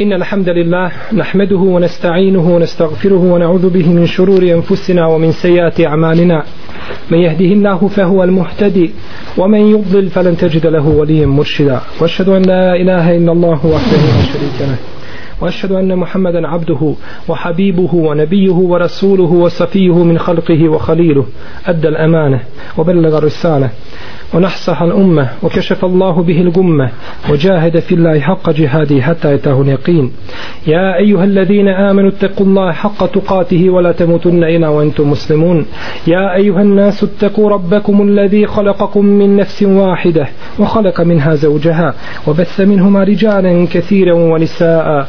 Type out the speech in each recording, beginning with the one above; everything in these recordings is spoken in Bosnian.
إن الحمد لله نحمده ونستعينه ونستغفره ونعوذ به من شرور أنفسنا ومن سيئات أعمالنا. من يهده الله فهو المهتدي ومن يضلل فلن تجد له وليا مرشدا. وأشهد أن لا إله إلا الله وحده لا شريك له. وأشهد أن محمدا عبده وحبيبه ونبيه ورسوله وصفيه من خلقه وخليله أدى الأمانة وبلغ الرسالة ونحصح الأمة وكشف الله به الغمة وجاهد في الله حق جهاده حتى يتاه اليقين. يا أيها الذين آمنوا اتقوا الله حق تقاته ولا تموتن إلا وأنتم مسلمون. يا أيها الناس اتقوا ربكم الذي خلقكم من نفس واحدة وخلق منها زوجها وبث منهما رجالا كثيرا ونساء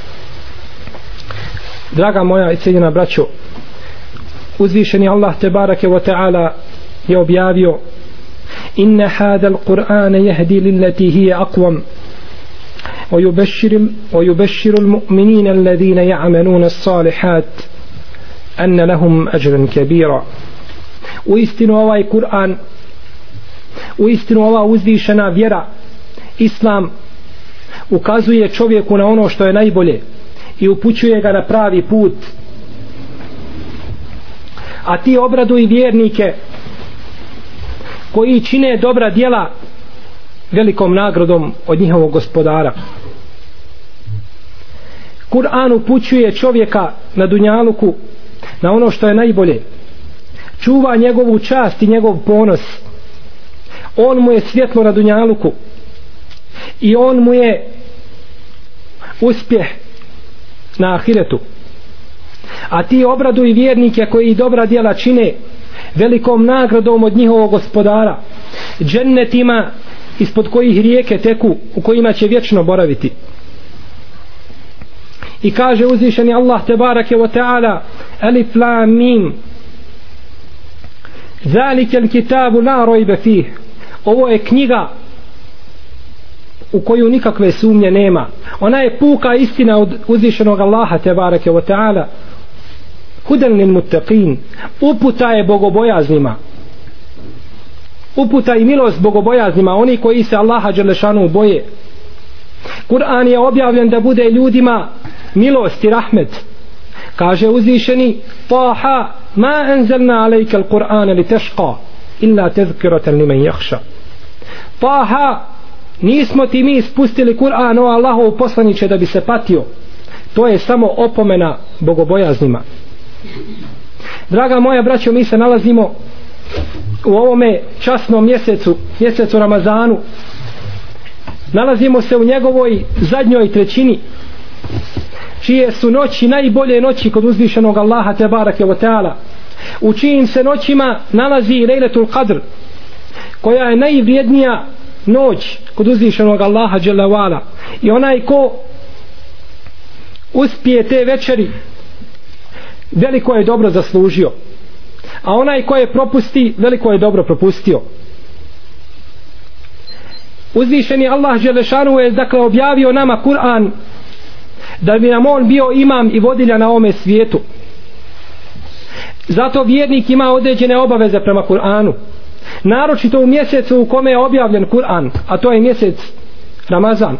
Draga moja i cijeljena braćo, uzvišeni Allah te barake wa ta'ala je objavio إن هذا القرآن يهدي للتي هي أقوم ويبشر, ويبشر المؤمنين الذين يعملون الصالحات أن لهم أجرا كبيرا ويستنوا ovaj Kur'an uistinu ova uzvišena vjera islam ukazuje čovjeku na ono što je najbolje i upućuje ga na pravi put. A ti obraduj vjernike koji čine dobra djela velikom nagradom od njihovog gospodara. Kur'an upućuje čovjeka na dunjaluku na ono što je najbolje. Čuva njegovu čast i njegov ponos. On mu je svjetlo na dunjaluku i on mu je uspjeh na ahiretu. A ti obraduj vjernike koji dobra djela čine velikom nagradom od njihovog gospodara. Džennetima ispod kojih rijeke teku u kojima će vječno boraviti. I kaže uzvišeni Allah tebarake wa ta'ala alif la mim. Zalike al kitabu la rojbe fih. Ovo je knjiga u koju nikakve sumnje nema. Ona je puka istina od uzvišenog Allaha tebarake wa ta'ala. Hudan lil muttaqin. Uputa je bogobojaznima. Uputa i milost bogobojaznima oni koji se Allaha dželešanu boje. Kur'an je objavljen da bude ljudima milost i rahmet. Kaže uzvišeni Taha ma enzelna alejke al-Qur'an li tešqa illa tezkiratan liman jahša Taha nismo ti mi spustili Kur'an o Allahov poslaniće da bi se patio. To je samo opomena bogobojaznima. Draga moja braćo, mi se nalazimo u ovome časnom mjesecu, mjesecu Ramazanu. Nalazimo se u njegovoj zadnjoj trećini, čije su noći najbolje noći kod uzvišenog Allaha te barake o teala. U čijim se noćima nalazi Lejletul Qadr, koja je najvrijednija noć kod uzvišenog Allaha Đelevala I onaj ko uspije te večeri veliko je dobro zaslužio. A onaj ko je propusti veliko je dobro propustio. Uzvišeni Allah Đelešanu je dakle objavio nama Kur'an da bi nam on bio imam i vodilja na ome svijetu. Zato vjernik ima određene obaveze prema Kur'anu naročito u mjesecu u kome je objavljen Kur'an a to je mjesec Ramazan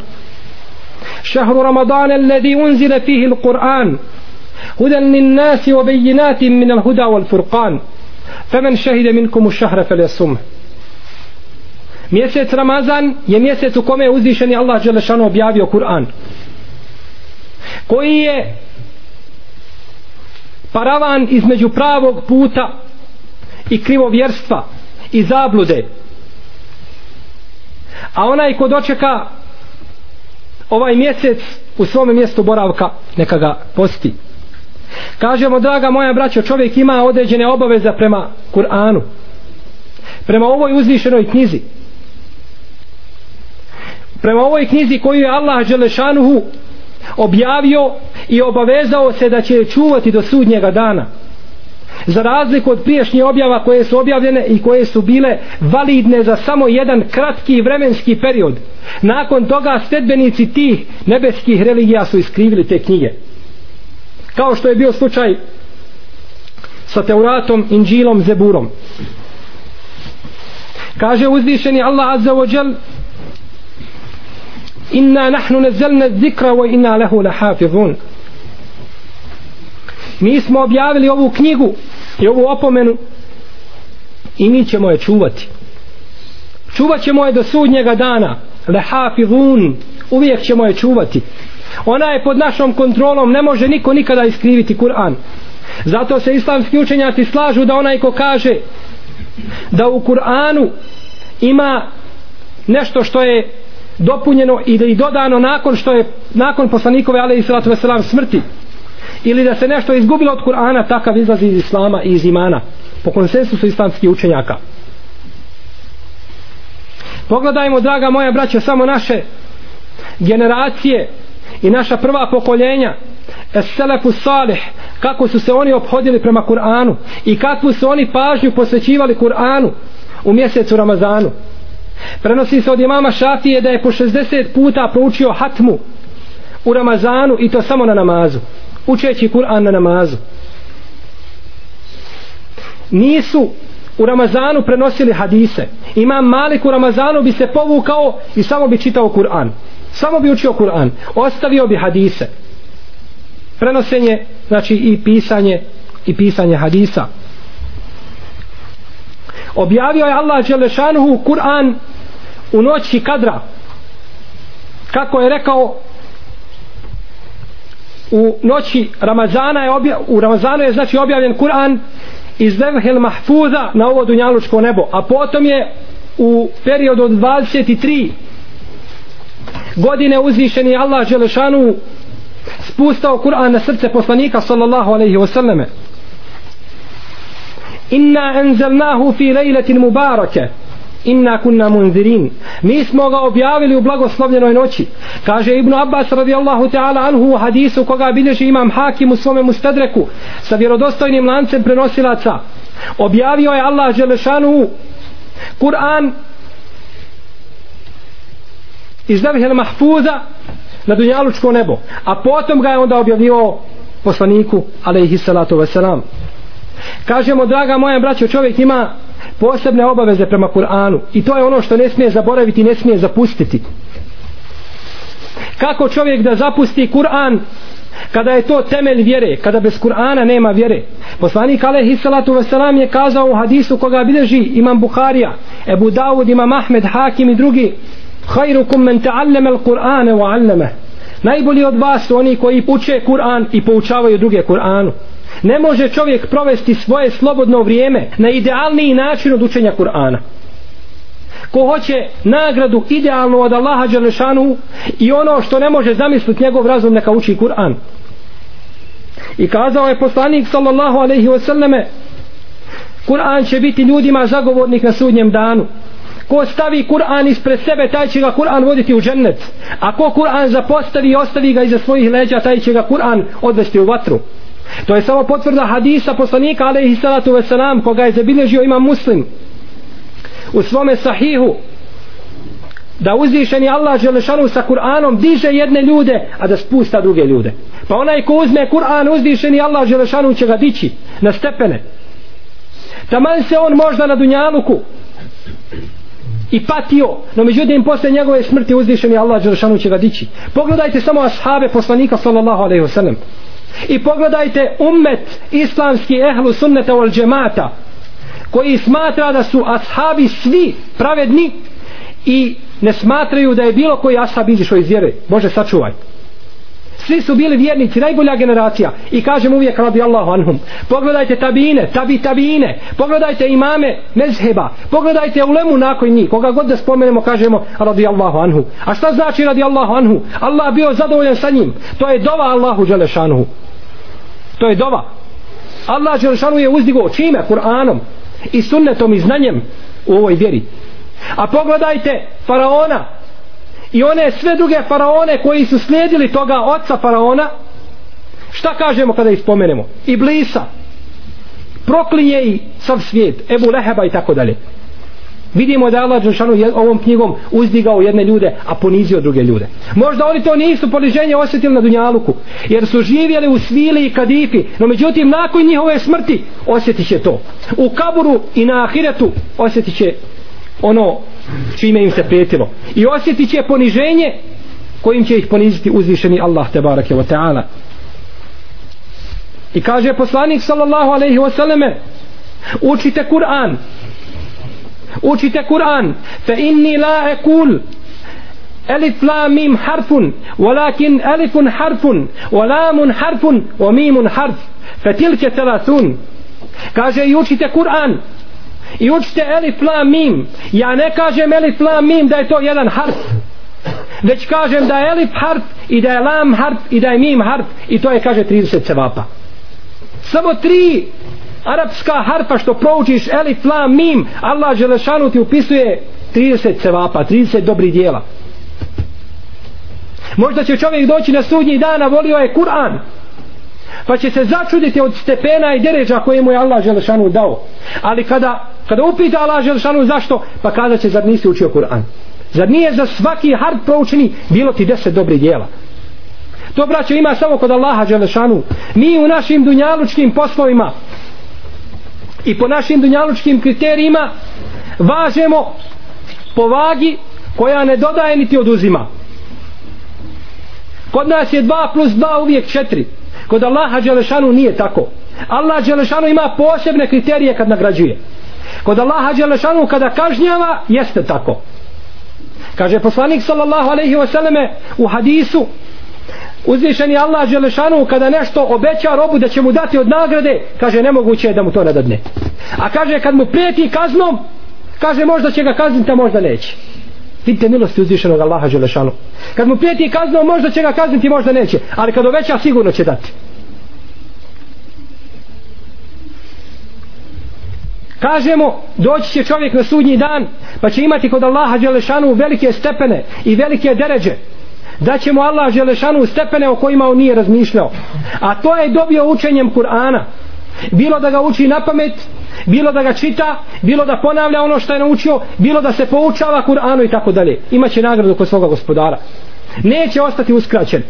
šehru Ramadana alladhi unzile fihi l-Kur'an hudan nin nasi wa bejinatim min al-huda wal-furqan Femen šehide minkum ash-shahra fel. Mjesec Ramazan je mjesec u kome je uzvišeni Allah Đelešanu objavio Kur'an. Koji je paravan između pravog puta i krivo vjerstva i zablude a onaj ko dočeka ovaj mjesec u svome mjestu boravka neka ga posti Kažemo, draga moja braćo, čovjek ima određene obaveze prema Kur'anu. Prema ovoj uzvišenoj knjizi. Prema ovoj knjizi koju je Allah Želešanuhu objavio i obavezao se da će je čuvati do sudnjega dana za razliku od priješnjih objava koje su objavljene i koje su bile validne za samo jedan kratki vremenski period nakon toga sledbenici tih nebeskih religija su iskrivili te knjige. Kao što je bio slučaj sa Teuratom, Inđilom, Zeburom. Kaže uzvišeni Allah Azza wa Jal inna nahnu nazzalna zikra wa inna lahu lahafizun. Mi smo objavili ovu knjigu i ovu opomenu i mi ćemo je čuvati. Čuvat ćemo je do sudnjega dana. Lehafizun uvijek ćemo je čuvati. Ona je pod našom kontrolom ne može niko nikada iskriviti Kur'an. Zato se islamski učenjaci slažu da onaj ko kaže da u Kur'anu ima nešto što je dopunjeno i da i dodano nakon što je nakon poslanikove alejhi salatu vesselam smrti ili da se nešto izgubilo od Kur'ana takav izlazi iz Islama i iz imana. Po konsensusu islamskih učenjaka. Pogledajmo draga moja braća samo naše generacije i naša prva pokoljenja. Selefu Salih kako su se oni obhodili prema Kur'anu i kakvu su oni pažnju posvećivali Kur'anu u mjesecu Ramazanu. Prenosi se od imama Šafije da je po 60 puta proučio hatmu u Ramazanu i to samo na namazu učeći Kur'an na namazu. Nisu u Ramazanu prenosili hadise. Imam Malik u Ramazanu bi se povukao i samo bi čitao Kur'an. Samo bi učio Kur'an. Ostavio bi hadise. Prenosenje znači i pisanje i pisanje hadisa. Objavio je Allah Đelešanuhu Kur'an u noći kadra. Kako je rekao u noći Ramazana je obja, u Ramazanu je znači objavljen Kur'an iz Levhel Mahfuza na ovo dunjalučko nebo a potom je u periodu od 23 godine uzvišeni Allah Želešanu spustao Kur'an na srce poslanika sallallahu alaihi wasallame. Inna enzelnahu fi lejletin mubarake inna kunna munzirin. Mi smo ga objavili u blagoslovljenoj noći. Kaže Ibnu Abbas radijallahu ta'ala anhu u hadisu koga bilježi imam hakim u svome mustadreku sa vjerodostojnim lancem prenosilaca. Objavio je Allah Želešanu Kur'an iz Levhel Mahfuza na Dunjalučko nebo a potom ga je onda objavio poslaniku alaihi salatu wasalam. Kažemo draga moja braćo čovjek ima posebne obaveze prema Kur'anu i to je ono što ne smije zaboraviti ne smije zapustiti kako čovjek da zapusti Kur'an kada je to temelj vjere kada bez Kur'ana nema vjere poslanik alaihi salatu wasalam je kazao u hadisu koga bilježi imam Bukharija Ebu Dawud, imam Ahmed, Hakim i drugi Hajrukum men ta'allama al-Qur'ane wa 'allama. Najbolji od vas su oni koji uče Kur'an i poučavaju druge Kur'anu. Ne može čovjek provesti svoje slobodno vrijeme na idealniji način od učenja Kur'ana. Ko hoće nagradu idealnu od Allaha Đalešanu i ono što ne može zamisliti njegov razum neka uči Kur'an. I kazao je poslanik sallallahu alaihi wasallame Kur'an će biti ljudima zagovornik na sudnjem danu ko stavi Kur'an ispred sebe taj će ga Kur'an voditi u džennet a ko Kur'an zapostavi i ostavi ga iza svojih leđa taj će ga Kur'an odvesti u vatru to je samo potvrda hadisa poslanika alaihi salatu veselam koga je zabilježio imam muslim. U svome sahihu da uzvišeni Allah želešanu sa Kur'anom diže jedne ljude a da spusta druge ljude. Pa onaj ko uzme Kur'an uzvišeni Allah želešanu će ga dići na stepene. Taman se on možda na dunjaluku i patio no međutim posle njegove smrti uzvišeni Allah Želešanu će ga dići. Pogledajte samo ashabe poslanika sallallahu alaihi wasallam i pogledajte ummet islamski ehlu sunneta wal džemata koji smatra da su ashabi svi pravedni i ne smatraju da je bilo koji ashab izišao iz vjere. Bože sačuvaj svi su bili vjernici, najbolja generacija. I kažem uvijek radi Allahu anhum pogledajte tabine, tabi tabine pogledajte imame mezheba pogledajte ulemu nakon njih. Koga god da spomenemo kažemo radi Allahu anhu. A šta znači radi Allahu anhu? Allah bio zadovoljan sa njim. To je dova Allahu Đelešanuhu. To je dova. Allah Đelešanu je uzdigo čime? Kur'anom i sunnetom i znanjem u ovoj vjeri. A pogledajte faraona i one sve druge faraone koji su slijedili toga oca faraona šta kažemo kada ih spomenemo? Iblisa. Proklinje i sav svijet Ebu Leheba i tako dalje. Vidimo da je Allah Đelšanu ovom knjigom uzdigao jedne ljude a ponizio druge ljude. Možda oni to nisu poniženje osjetili na Dunjaluku jer su živjeli u svili i kadifi no međutim nakon njihove smrti osjetit će to. U kaburu i na ahiretu osjetit će ono čime im se prijetilo i osjetit će poniženje kojim će ih poniziti uzvišeni Allah te barake wa ta'ala i kaže poslanik sallallahu alaihi wa sallame učite Kur'an učite Kur'an fa inni la ekul ألف لا ميم حرف ولكن ألف حرف ولام حرف وميم حرف فتلك ثلاثون kaže i učite Kur'an i učite elif la mim. Ja ne kažem elif la mim da je to jedan harf. Već kažem da je elif harf i da je lam harf i da je mim harf. I to je kaže 30 cevapa samo tri arapska harfa što proučiš elif la mim Allah Želešanu ti upisuje 30 cevapa 30 dobri dijela. Možda će čovjek doći na sudnji dana volio je Kur'an. Pa će se začuditi od stepena i deređa koje mu je Allah Želešanu dao. Ali kada, kada upita Allah Želšanu zašto pa kada će zar nisi učio Kur'an? Zar nije za svaki hard proučeni bilo ti deset dobrih dijela? To braćo ima samo kod Allaha Želešanu mi u našim dunjalučkim poslovima i po našim dunjalučkim kriterijima važemo po vagi koja ne dodaje niti oduzima. Kod nas je 2 plus 2 uvijek 4 kod Allaha Đelešanu nije tako. Allah Đelešanu ima posebne kriterije kad nagrađuje kod Allaha Đelešanu kada kažnjava jeste tako. Kaže poslanik sallallahu alaihi wasallame u hadisu uzvišeni Allah Đelešanu kada nešto obeća robu da će mu dati od nagrade kaže nemoguće je da mu to ne dadne. A kaže kad mu prijeti kaznom kaže možda će ga kazniti a možda neće. Vidite milosti uzvišenog Allaha Đelešanu. Kad mu prijeti kaznom možda će ga kazniti možda neće. Ali kad obeća sigurno će dati. Kažemo doći će čovjek na sudnji dan pa će imati kod Allaha Đelešanu velike stepene i velike deređe. Da će mu Allah Đelešanu stepene o kojima on nije razmišljao. A to je dobio učenjem Kur'ana. Bilo da ga uči na pamet bilo da ga čita bilo da ponavlja ono što je naučio bilo da se poučava Kur'anu i tako dalje. Imaće nagradu kod svoga gospodara. Neće ostati uskraćen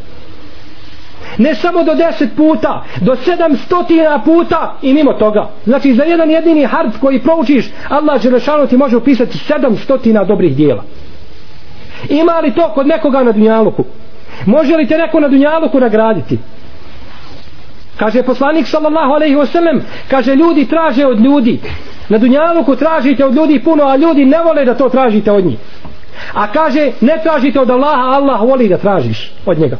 ne samo do deset puta do sedam stotina puta i mimo toga. Znači za jedan jedini harf koji proučiš Allah Đelešanu ti može upisati sedam stotina dobrih dijela. Ima li to kod nekoga na dunjaluku? Može li te neko na dunjaluku nagraditi? Kaže poslanik sallallahu alaihi wasallam kaže ljudi traže od ljudi. Na dunjaluku tražite od ljudi puno a ljudi ne vole da to tražite od njih. A kaže ne tražite od Allaha Allah voli da tražiš od njega.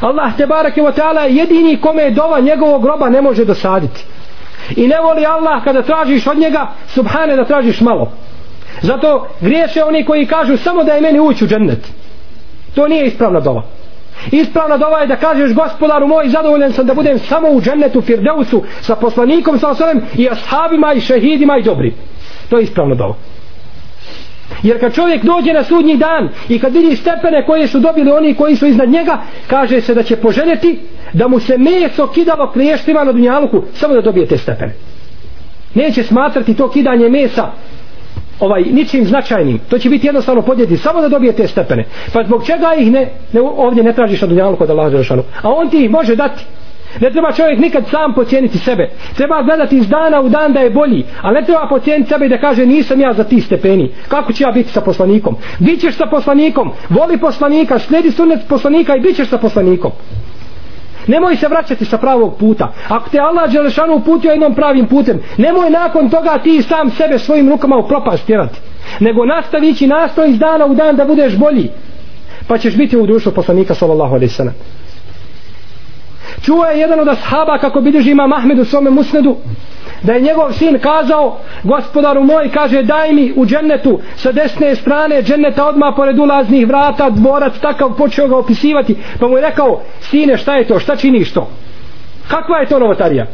Allah te barake wa ta'ala jedini kome je dova njegovog groba ne može dosaditi i ne voli Allah kada tražiš od njega subhane da tražiš malo Zato griješe oni koji kažu samo da je meni ući u džennet. To nije ispravna dova. Ispravna dova je da kažeš gospodaru moj zadovoljan sam da budem samo u džennetu Firdeusu sa poslanikom sa osalem i ashabima i šehidima i dobri. To je ispravna dova. Jer kad čovjek dođe na sudnji dan i kad vidi stepene koje su dobili oni koji su iznad njega, kaže se da će poželjeti da mu se meso kidalo kliještima na dunjaluku samo da dobije te stepene. Neće smatrati to kidanje mesa ovaj ničim značajnim. To će biti jednostavno podjeti samo da dobije te stepene. Pa zbog čega ih ne, ne ovdje ne tražiš na dunjaluku kod Allah Đelešanu? A on ti ih može dati ne treba čovjek nikad sam pocijeniti sebe. Treba gledati iz dana u dan da je bolji a ne treba pocijeniti sebe i da kaže nisam ja za ti stepeni. Kako će ja biti sa poslanikom? Bićeš sa poslanikom? Voli poslanika slijedi sunet poslanika i bićeš sa poslanikom. Nemoj se vraćati sa pravog puta. Ako te Allah Đelešanu uputio jednom pravim putem nemoj nakon toga ti sam sebe svojim rukama u propast tjerati nego nastavići nastoj iz dana u dan da budeš bolji. Pa ćeš biti u društvu poslanika sallallahu alaihi sallam čuo je jedan od ashaba kako bilježi ima Mahmed u svome musnedu da je njegov sin kazao gospodaru moj kaže daj mi u džennetu sa desne strane dženneta odmah pored ulaznih vrata dvorac takav počeo ga opisivati pa mu je rekao sine šta je to? Šta činiš to? Kakva je to novotarija?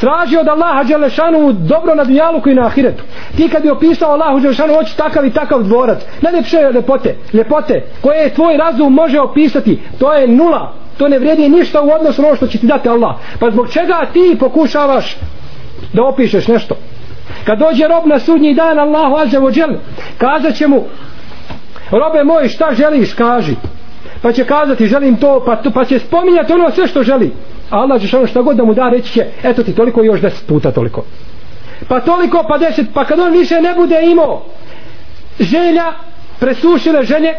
Traži od Allaha Đelešanu dobro na dunjaluku i na ahiretu. Ti kad bi opisao Allahu Đelešanu hoće takav i takav dvorac. Najljepše lepote. Lepote koje tvoj razum može opisati to je nula to ne vredi ništa u odnosu na ono što će ti dati Allah. Pa zbog čega ti pokušavaš da opišeš nešto? Kad dođe rob na sudnji dan Allahu azze džel kazat će mu robe moj šta želiš kaži. Pa će kazati želim to pa, to, pa će spominjati ono sve što želi. Allah će ono šta god da mu da reći će eto ti toliko još deset puta toliko. Pa toliko pa deset pa kad on više ne bude imao želja presušile želje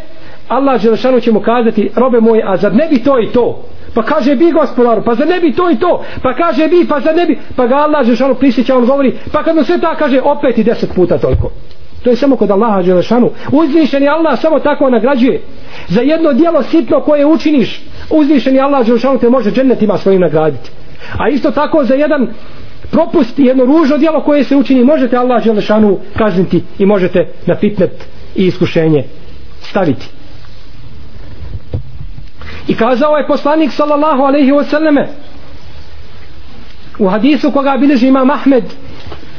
Allah Želešanu će mu kazati robe moje a zar ne bi to i to? Pa kaže bi gospodaru pa zar ne bi to i to? Pa kaže bi pa zar ne bi pa ga Allah Želešanu prisjeća on govori pa kad mu sve ta kaže opet i deset puta toliko. To je samo kod Allaha Đelešanu. uzvišeni Allah samo tako nagrađuje. Za jedno dijelo sitno koje učiniš uzvišeni Allah Đelešanu te može džennetima svojim nagraditi. A isto tako za jedan propust jedno ružno dijelo koje se učini možete Allah Đelešanu kazniti i možete na fitnet i iskušenje staviti i kazao je poslanik sallallahu alaihi wasallame u hadisu koga bilježi imam Ahmed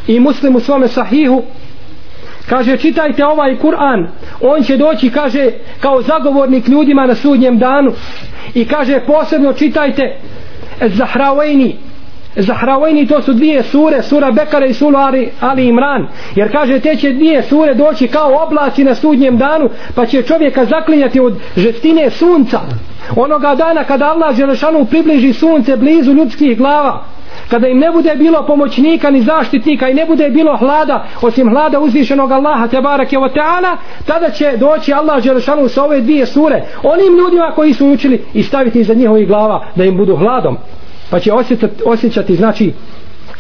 i muslim u svome sahihu kaže čitajte ovaj Kur'an on će doći kaže kao zagovornik ljudima na sudnjem danu. I kaže posebno čitajte Zahravajni Zahravojni to su dvije sure sura Bekara i sura Ali, Ali Imran. Jer kaže te će dvije sure doći kao oblaci na sudnjem danu pa će čovjeka zaklinjati od žestine sunca. Onoga dana kada Allah Želešanu približi sunce blizu ljudskih glava kada im ne bude bilo pomoćnika ni zaštitnika i ne bude bilo hlada osim hlada uzvišenog Allaha te barake o teana tada će doći Allah Želešanu sa ove dvije sure onim ljudima koji su učili i staviti iza njihovih glava da im budu hladom pa će osjećati, osjećati znači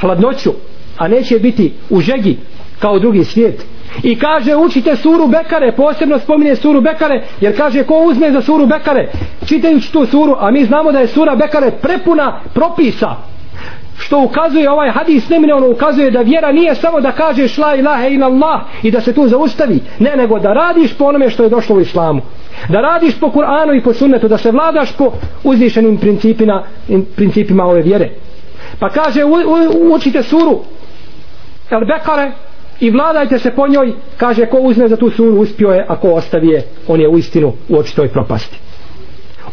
hladnoću a neće biti u žegi kao drugi svijet. I kaže učite suru Bekare posebno spominje suru Bekare jer kaže ko uzme za suru Bekare čitajući tu suru a mi znamo da je sura Bekare prepuna propisa što ukazuje ovaj hadis neminovno ukazuje da vjera nije samo da kažeš la ilaha ila Allah i da se tu zaustavi ne nego da radiš po onome što je došlo u islamu da radiš po Kur'anu i po sunnetu da se vladaš po uzvišenim principima, principima ove vjere. Pa kaže u, u, učite suru El Bekare i vladajte se po njoj kaže ko uzme za tu suru uspio je ako ostavi je on je u istinu u očitoj propasti.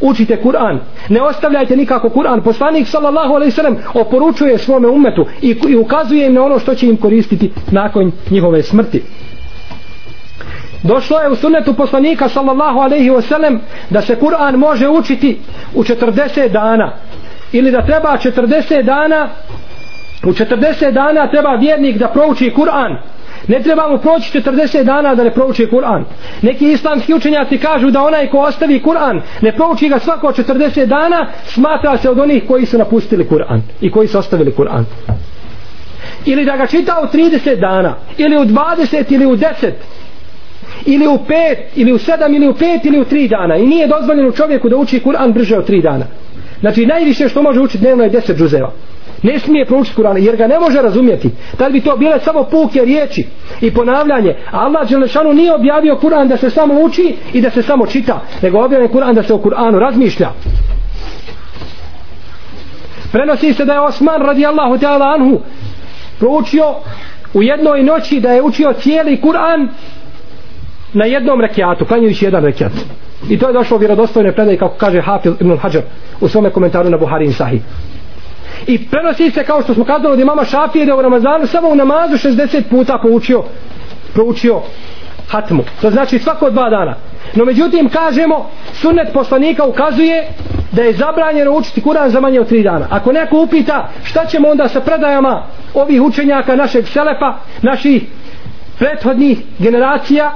Učite Kur'an. Ne ostavljajte nikako Kur'an. Poslanik sallallahu alaihi sallam oporučuje svome umetu i, i ukazuje im na ono što će im koristiti nakon njihove smrti došlo je u sunnetu poslanika sallallahu alaihi wasallam da se Kur'an može učiti u 40 dana. Ili da treba 40 dana u 40 dana treba vjernik da prouči Kur'an. Ne treba mu proći 40 dana da ne prouči Kur'an. Neki islamski učenjaci kažu da onaj ko ostavi Kur'an ne prouči ga svako 40 dana smatra se od onih koji su napustili Kur'an i koji su ostavili Kur'an. Ili da ga čita u 30 dana ili u 20 ili u 10 ili u pet, ili u sedam, ili u pet, ili u 3 dana. I nije dozvoljeno čovjeku da uči Kur'an brže od 3 dana. Znači najviše što može učiti dnevno je 10 džuzeva. Ne smije proučiti Kur'an jer ga ne može razumjeti. Tad bi to bile samo puke riječi i ponavljanje? Allah Đelešanu nije objavio Kur'an da se samo uči i da se samo čita nego objavio Kur'an da se o Kur'anu razmišlja. Prenosi se da je Osman radijallahu ta'ala anhu proučio u jednoj noći da je učio cijeli Kur'an na jednom rekiatu, klanjujući jedan rekiat. I to je došlo u vjerodostojne predaje kako kaže Hafil ibn Hajar u svome komentaru na Buharin Sahih. I prenosi se kao što smo kazali od imama Šafije da u Ramazanu samo u namazu 60 puta poučio proučio hatmu. To znači svako dva dana. No međutim kažemo sunnet poslanika ukazuje da je zabranjeno učiti Kur'an za manje od tri dana. Ako neko upita šta ćemo onda sa predajama ovih učenjaka našeg selepa, naših prethodnih generacija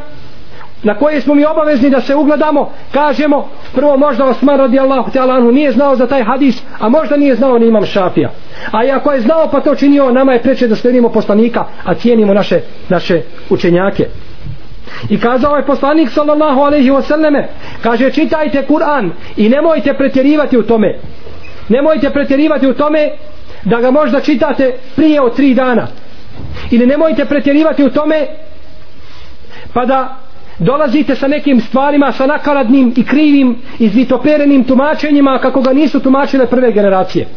na koje smo mi obavezni da se ugledamo kažemo prvo možda Osman radijallahu te Alanu nije znao za taj hadis a možda nije znao ni imam šafija. A i ako je znao pa to činio nama je preče da slijedimo poslanika a cijenimo naše, naše učenjake. I kazao je poslanik sallallahu alaihi wasallame kaže čitajte Kur'an i nemojte pretjerivati u tome. Nemojte pretjerivati u tome da ga možda čitate prije od tri dana. Ili nemojte pretjerivati u tome pa da dolazite sa nekim stvarima sa nakaradnim i krivim i zvitoperenim tumačenjima kako ga nisu tumačile prve generacije.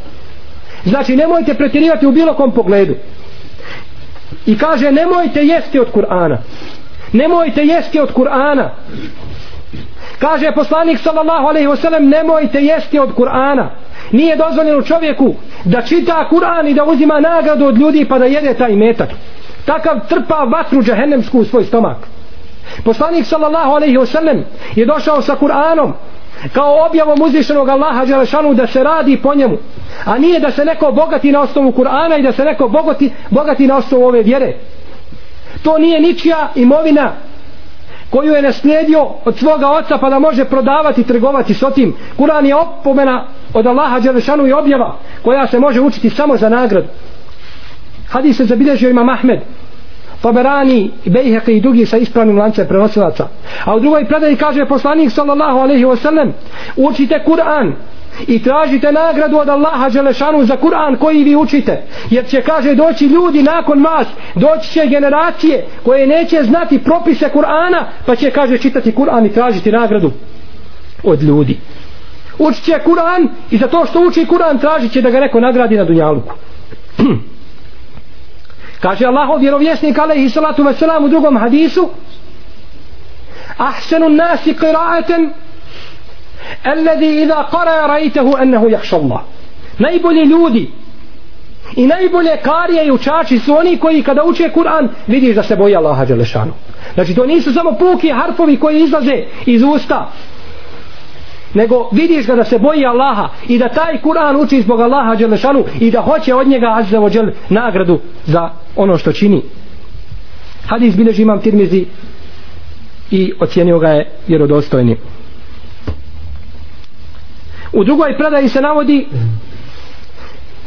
Znači nemojte pretjerivati u bilo kom pogledu. I kaže nemojte jesti od Kur'ana. Nemojte jesti od Kur'ana. Kaže poslanik sallallahu alaihi wasallam nemojte jesti od Kur'ana. Nije dozvoljeno čovjeku da čita Kur'an i da uzima nagradu od ljudi pa da jede taj metak. Takav trpa vatru džahennemsku u svoj stomak poslanik sallallahu alaihi wasallam je došao sa Kur'anom kao objavom uzvišenog Allaha Đelešanu da se radi po njemu. A nije da se neko bogati na osnovu Kur'ana i da se neko bogati, bogati na osnovu ove vjere. To nije ničija imovina koju je naslijedio od svoga oca pa da može prodavati i trgovati s otim. Kur'an je opomena od Allaha Đelešanu i objava koja se može učiti samo za nagradu. Hadis se zabilježio ima Mahmed Taberani, Bejheqi i drugi sa ispravnim lancem prenosilaca. A u drugoj predaji kaže poslanik sallallahu alaihi wasallam učite Kur'an i tražite nagradu od Allaha Đelešanu za Kur'an koji vi učite. Jer će, kaže, doći ljudi nakon vas, doći će generacije koje neće znati propise Kur'ana, pa će, kaže, čitati Kur'an i tražiti nagradu od ljudi. Učit će Kur'an i za to što uči Kur'an tražit će da ga neko nagradi na Dunjaluku. Kaže Allahov vjerovjesnik alaihi salatu wasalam u drugom hadisu Ahsanu nasi qira'atan Alladhi idha qara rajtehu annahu yakhsha Allah Najbolji ljudi i najbolje karije i učači su oni koji kada uče Kur'an vidiš da se boji Allaha Đelešanu. Znači to nisu samo puki harfovi koji izlaze iz usta nego vidiš ga da se boji Allaha i da taj Kur'an uči zbog Allaha Đelešanu i da hoće od njega azza džel nagradu za ono što čini. Hadis bileži imam tirmizi i ocijenio ga je vjerodostojni. U drugoj predaji se navodi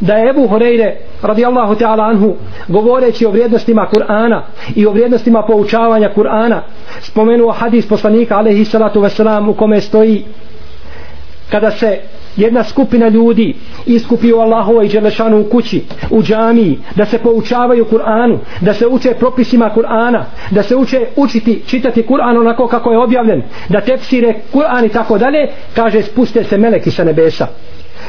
da je Ebu Horeire radijallahu ta'ala anhu govoreći o vrijednostima Kur'ana i o vrijednostima poučavanja Kur'ana spomenuo hadis poslanika alaihi salatu wasalam u kome stoji kada se jedna skupina ljudi iskupi u Allahovoj Đelešanu u kući, u džamiji, da se poučavaju Kur'anu, da se uče propisima Kur'ana, da se uče učiti, čitati Kur'an onako kako je objavljen, da tefsire Kur'an i tako dalje, kaže spuste se meleki sa nebesa.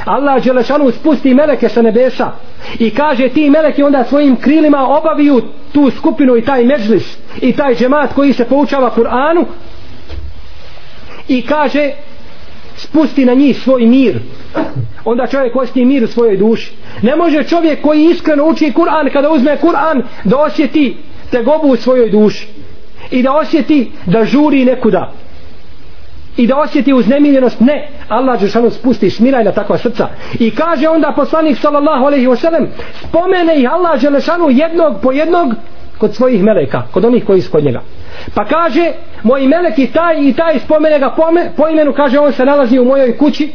Allah Đelešanu spusti meleke sa nebesa i kaže ti meleki onda svojim krilima obaviju tu skupinu i taj međlis i taj džemat koji se poučava Kur'anu i kaže spusti na njih svoj mir. Onda čovjek osjeti mir u svojoj duši. Ne može čovjek koji iskreno uči Kur'an kada uzme Kur'an da osjeti tegobu u svojoj duši. I da osjeti da žuri nekuda. I da osjeti uznemiljenost ne Allah Žešanu spusti smiraj na takva srca. I kaže onda poslanik sallallahu alaihi wasallam spomene ih Allah Žešanu jednog po jednog kod svojih meleka, kod onih koji su kod njega. Pa kaže, moj melek i taj i taj spomene ga po, me, po imenu, kaže, on se nalazi u mojoj kući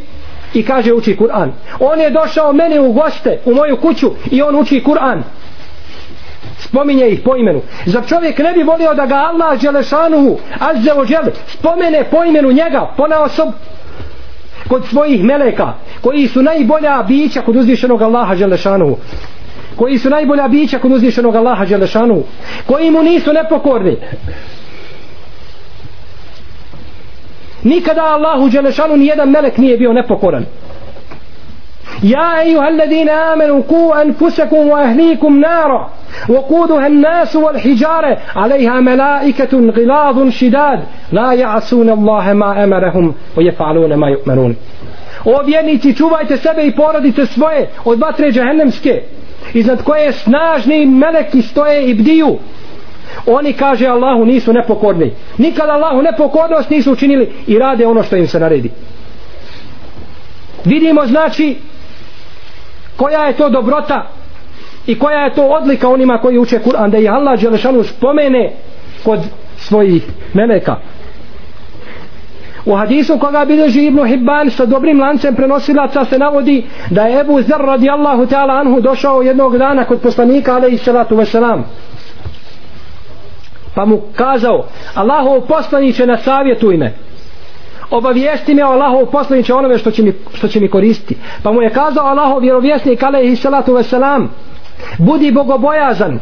i kaže, uči Kur'an. On je došao mene u goste, u moju kuću i on uči Kur'an. Spominje ih po imenu. Zar čovjek ne bi volio da ga Allah Đelešanuhu, Azze o Đele, spomene po imenu njega, po osob, kod svojih meleka, koji su najbolja bića kod uzvišenog Allaha Đelešanuhu koji su najbolja bića kod uzvišenog Allaha Đelešanu koji mu nisu nepokorni nikada Allahu Đelešanu nijedan melek nije bio nepokoran يا أيها الذين آمنوا قوا أنفسكم وأهليكم نارا وقودها الناس والحجارة عليها ملائكة غلاظ شداد لا يعصون الله ما أمرهم ويفعلون ما يؤمرون O vjernici, čuvajte sebe i porodice svoje od vatre džahennemske iznad koje snažni meleki stoje i bdiju. Oni kaže Allahu nisu nepokorni. Nikada Allahu nepokornost nisu učinili i rade ono što im se naredi. Vidimo znači koja je to dobrota i koja je to odlika onima koji uče Kur'an da je Allah Đelešanu spomene kod svojih meleka. U hadisu koga bilježi Ibnu Hibban sa dobrim lancem prenosilaca se navodi da je Ebu Zer radijallahu ta'ala anhu došao jednog dana kod poslanika alaihi salatu wasalam. Pa mu kazao Allahov poslaniće na savjetu ime obavijesti me Allahov poslaniće onome što će, mi, što će mi koristiti. Pa mu je kazao Allahov vjerovjesnik alaihi salatu wasalam budi bogobojazan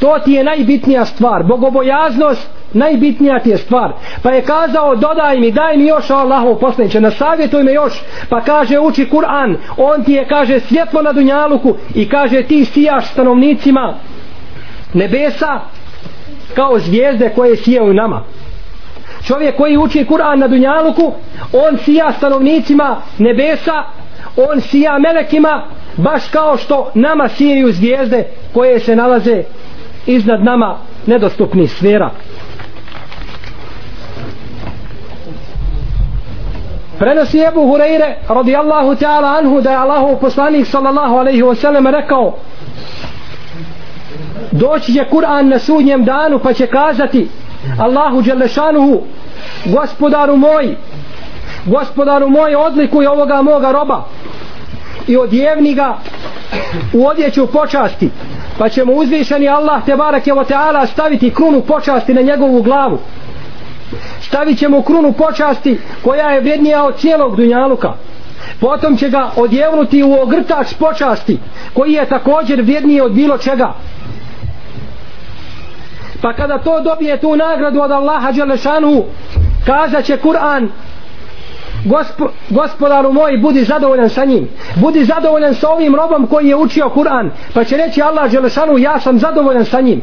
to ti je najbitnija stvar. Bogobojaznost najbitnija ti je stvar. Pa je kazao dodaj mi daj mi još Allahov poslaniće na savjetuj me još. Pa kaže uči Kur'an. On ti je kaže svjetlo na dunjaluku i kaže ti sijaš stanovnicima nebesa kao zvijezde koje sijaju nama. Čovjek koji uči Kur'an na Dunjaluku on sija stanovnicima nebesa on sija melekima baš kao što nama sijaju zvijezde koje se nalaze iznad nama nedostupnih sfera prenosi Ebu Hureyre radijallahu ta'ala anhu da je Allahu poslanik sallallahu alaihi wasallam rekao doći će Kur'an na sudnjem danu pa će kazati Allahu Đelešanuhu gospodaru moj gospodaru moj odlikuj ovoga moga roba i odjevni ga u odjeću počasti pa će mu uzvišeni Allah te barake o teala staviti krunu počasti na njegovu glavu. Stavit će mu krunu počasti koja je vrijednija od cijelog dunjaluka. Potom će ga odjevnuti u ogrtač počasti koji je također vrijedniji od bilo čega. Pa kada to dobije tu nagradu od Allaha Đelešanu kazat će Kur'an Gospo, gospodaru moj budi zadovoljan sa njim. Budi zadovoljan sa ovim robom koji je učio Kur'an. Pa će reći Allah Đelešanu ja sam zadovoljan sa njim.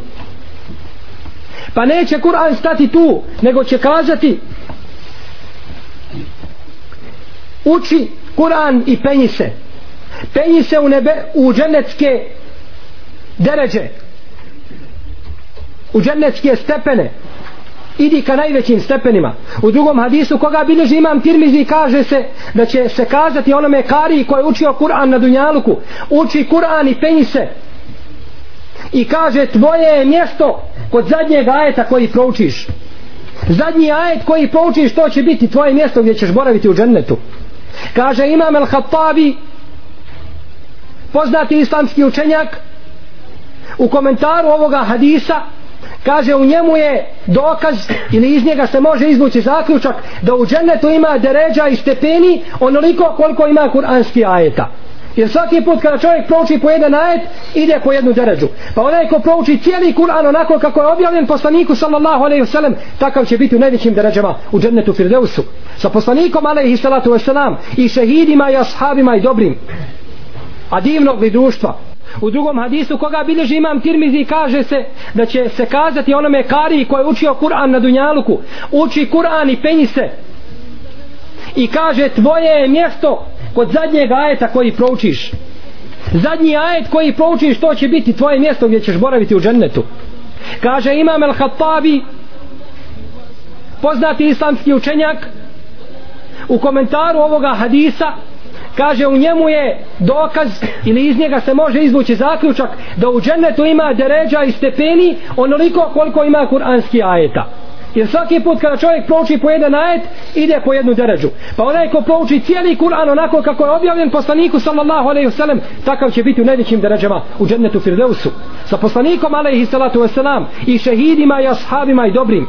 Pa neće Kur'an stati tu nego će kazati uči Kur'an i penji se. Penji se u nebe u dženecke deređe u dženecke stepene idi ka najvećim stepenima. U drugom hadisu koga bilježi imam tirmizi kaže se da će se kazati onome kari koji je učio Kur'an na Dunjaluku. Uči Kur'an i penji se. I kaže tvoje je mjesto kod zadnjeg ajeta koji proučiš. Zadnji ajet koji proučiš to će biti tvoje mjesto gdje ćeš boraviti u džennetu. Kaže imam el-Hattabi poznati islamski učenjak u komentaru ovoga hadisa kaže u njemu je dokaz ili iz njega se može izvući zaključak da u džennetu ima deređa i stepeni onoliko koliko ima kuranski ajeta. Jer svaki put kada čovjek prouči po jedan ajet ide po jednu deređu. Pa onaj ko prouči cijeli Kur'an onako kako je objavljen poslaniku sallallahu alaihi wasallam takav će biti u najvećim deređama u džennetu Firdeusu sa poslanikom alaihi salatu wasallam i šehidima i ashabima i dobrim. A divnog li društva. U drugom hadisu koga bilježi imam Tirmizi kaže se da će se kazati onome kari koji je učio Kur'an na Dunjaluku. Uči Kur'an i penji se. I kaže tvoje je mjesto kod zadnjeg ajeta koji proučiš. Zadnji ajet koji proučiš to će biti tvoje mjesto gdje ćeš boraviti u džennetu. Kaže imam El Hattabi poznati islamski učenjak u komentaru ovoga hadisa kaže u njemu je dokaz ili iz njega se može izvući zaključak da u džennetu ima deređa i stepeni onoliko koliko ima kuranski ajeta. Jer svaki put kada čovjek prouči po jedan ajet ide po jednu deređu. Pa onaj ko prouči cijeli Kur'an onako kako je objavljen poslaniku sallallahu alaihi wasallam takav će biti u najvećim deređama u džennetu Firdeusu sa poslanikom alaihi salatu wasallam i šehidima i ashabima i dobrim.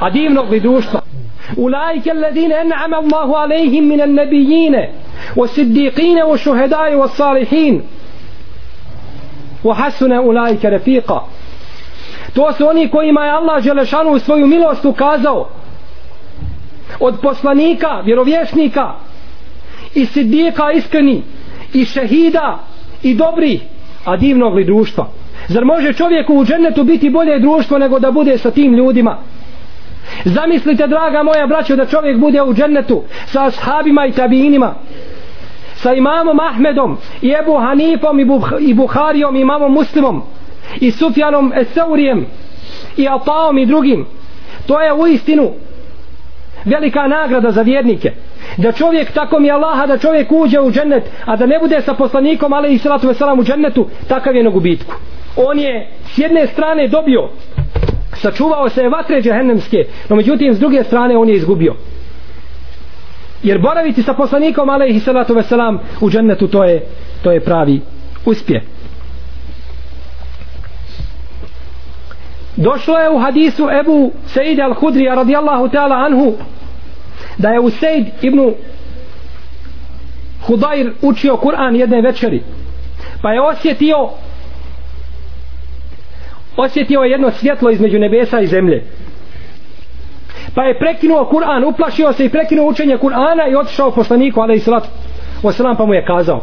A divnog li društva. أولئك الذين أنعم الله عليهم من النبيين والصديقين والشهداء والصالحين وحسن أولئك رفيقا to su oni kojima je Allah Želešanu svoju milost ukazao od poslanika, vjerovjesnika i sidijeka iskreni i šehida i dobri a divnog li društva zar može čovjeku u džennetu biti bolje društvo nego da bude sa tim ljudima Zamislite draga moja braćo da čovjek bude u džennetu sa ashabima i tabinima, sa imamom Ahmedom i Ebu Hanifom i Buharijom i imamom Muslimom i Sufjanom Eseurijem i Ataom i drugim. To je u istinu velika nagrada za vjernike. Da čovjek tako mi Allaha da čovjek uđe u džennet a da ne bude sa poslanikom ali i salatu veselam u džennetu takav je na gubitku. On je s jedne strane dobio sačuvao se vatre džehennemske no međutim s druge strane on je izgubio. Jer boraviti sa poslanikom alaihi salatu veselam u džennetu to je, to je pravi uspjeh. Došlo je u hadisu Ebu Sejid al-Hudrija radijallahu ta'ala anhu da je u ibn Hudajr učio Kur'an jedne večeri pa je osjetio osjetio jedno svjetlo između nebesa i zemlje. Pa je prekinuo Kur'an uplašio se i prekinuo učenje Kur'ana i otišao poslaniku ali i salatu wasalam pa mu je kazao.